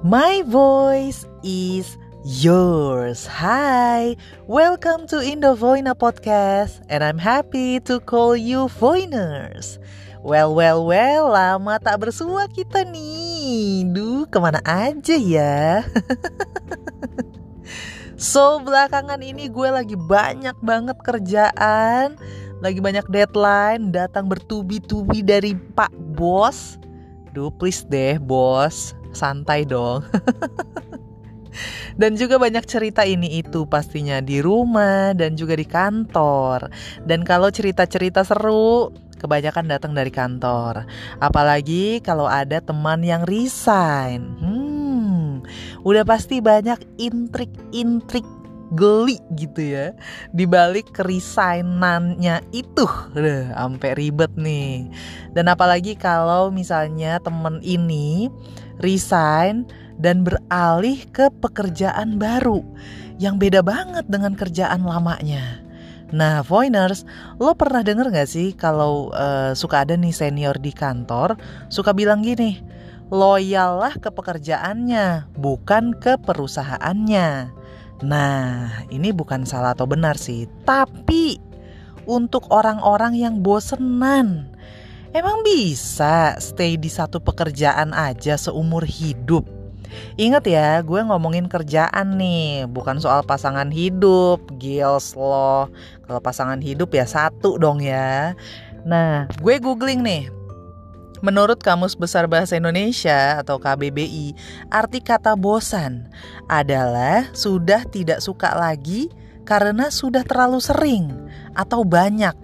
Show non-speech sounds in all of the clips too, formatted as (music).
My voice is yours. Hi, welcome to Indovoina Podcast, and I'm happy to call you Voiners. Well, well, well, lama tak bersua kita nih. Duh, ke mana aja ya? (laughs) so, belakangan ini gue lagi banyak banget kerjaan, lagi banyak deadline, datang bertubi-tubi dari Pak Bos. Duh, please deh, bos, santai dong. Dan juga banyak cerita ini itu pastinya di rumah dan juga di kantor. Dan kalau cerita-cerita seru, kebanyakan datang dari kantor. Apalagi kalau ada teman yang resign. Hmm, udah pasti banyak intrik-intrik geli gitu ya di balik keresignannya itu udah sampai ribet nih dan apalagi kalau misalnya temen ini resign dan beralih ke pekerjaan baru yang beda banget dengan kerjaan lamanya. Nah, Voiners, lo pernah denger gak sih kalau uh, suka ada nih senior di kantor suka bilang gini, loyallah ke pekerjaannya, bukan ke perusahaannya. Nah, ini bukan salah atau benar sih, tapi untuk orang-orang yang bosenan, emang bisa stay di satu pekerjaan aja seumur hidup? Ingat ya, gue ngomongin kerjaan nih, bukan soal pasangan hidup, gils loh. Kalau pasangan hidup ya satu dong ya. Nah, gue googling nih. Menurut Kamus Besar Bahasa Indonesia atau KBBI, arti kata bosan adalah sudah tidak suka lagi karena sudah terlalu sering atau banyak.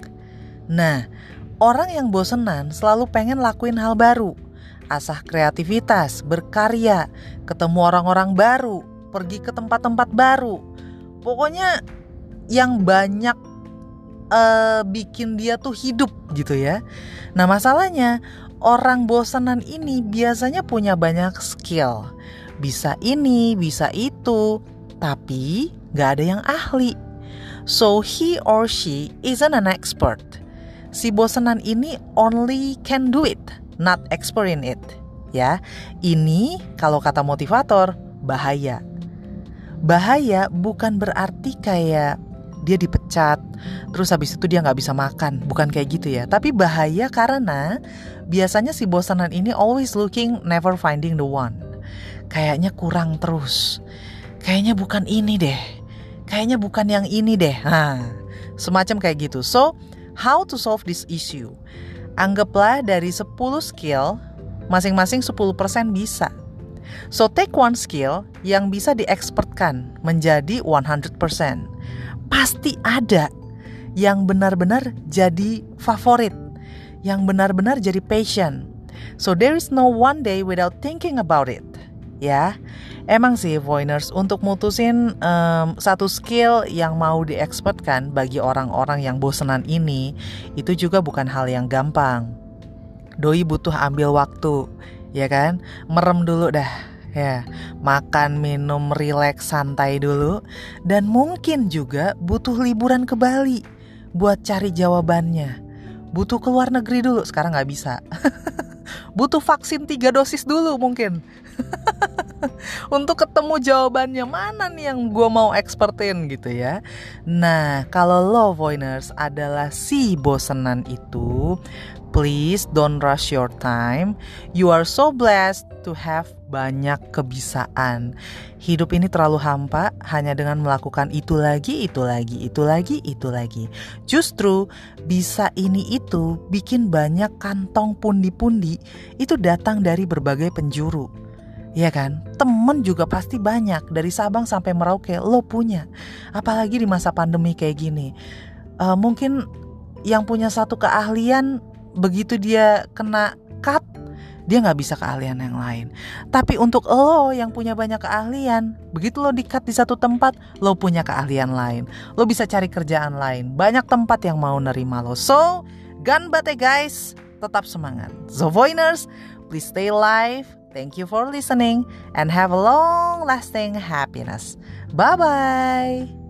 Nah, orang yang bosenan selalu pengen lakuin hal baru asah kreativitas, berkarya, ketemu orang-orang baru, pergi ke tempat-tempat baru. Pokoknya yang banyak uh, bikin dia tuh hidup gitu ya. Nah masalahnya orang bosanan ini biasanya punya banyak skill. Bisa ini, bisa itu, tapi gak ada yang ahli. So he or she isn't an expert. Si bosanan ini only can do it not expert in it. Ya, ini kalau kata motivator bahaya. Bahaya bukan berarti kayak dia dipecat, terus habis itu dia nggak bisa makan, bukan kayak gitu ya. Tapi bahaya karena biasanya si bosanan ini always looking, never finding the one. Kayaknya kurang terus. Kayaknya bukan ini deh. Kayaknya bukan yang ini deh. Nah, semacam kayak gitu. So, how to solve this issue? Anggaplah dari 10 skill, masing-masing 10% bisa. So take one skill yang bisa dieksportkan menjadi 100%. Pasti ada yang benar-benar jadi favorit, yang benar-benar jadi passion. So there is no one day without thinking about it. Ya, Emang sih Voiners untuk mutusin um, satu skill yang mau dieksportkan bagi orang-orang yang bosenan ini itu juga bukan hal yang gampang. Doi butuh ambil waktu, ya kan? Merem dulu dah, ya. Makan, minum, rileks, santai dulu dan mungkin juga butuh liburan ke Bali buat cari jawabannya. Butuh keluar negeri dulu, sekarang nggak bisa. (laughs) butuh vaksin tiga dosis dulu mungkin. (laughs) untuk ketemu jawabannya mana nih yang gue mau expertin gitu ya. Nah, kalau lo voiners adalah si bosenan itu, please don't rush your time. You are so blessed to have banyak kebisaan. Hidup ini terlalu hampa hanya dengan melakukan itu lagi, itu lagi, itu lagi, itu lagi. Justru bisa ini itu bikin banyak kantong pundi-pundi itu datang dari berbagai penjuru Iya kan? Temen juga pasti banyak dari Sabang sampai Merauke lo punya. Apalagi di masa pandemi kayak gini. Uh, mungkin yang punya satu keahlian begitu dia kena cut dia nggak bisa keahlian yang lain. Tapi untuk lo yang punya banyak keahlian, begitu lo di-cut di satu tempat, lo punya keahlian lain. Lo bisa cari kerjaan lain. Banyak tempat yang mau nerima lo. So, ganbate guys, tetap semangat. So, Voiners, please stay alive, Thank you for listening and have a long lasting happiness. Bye bye.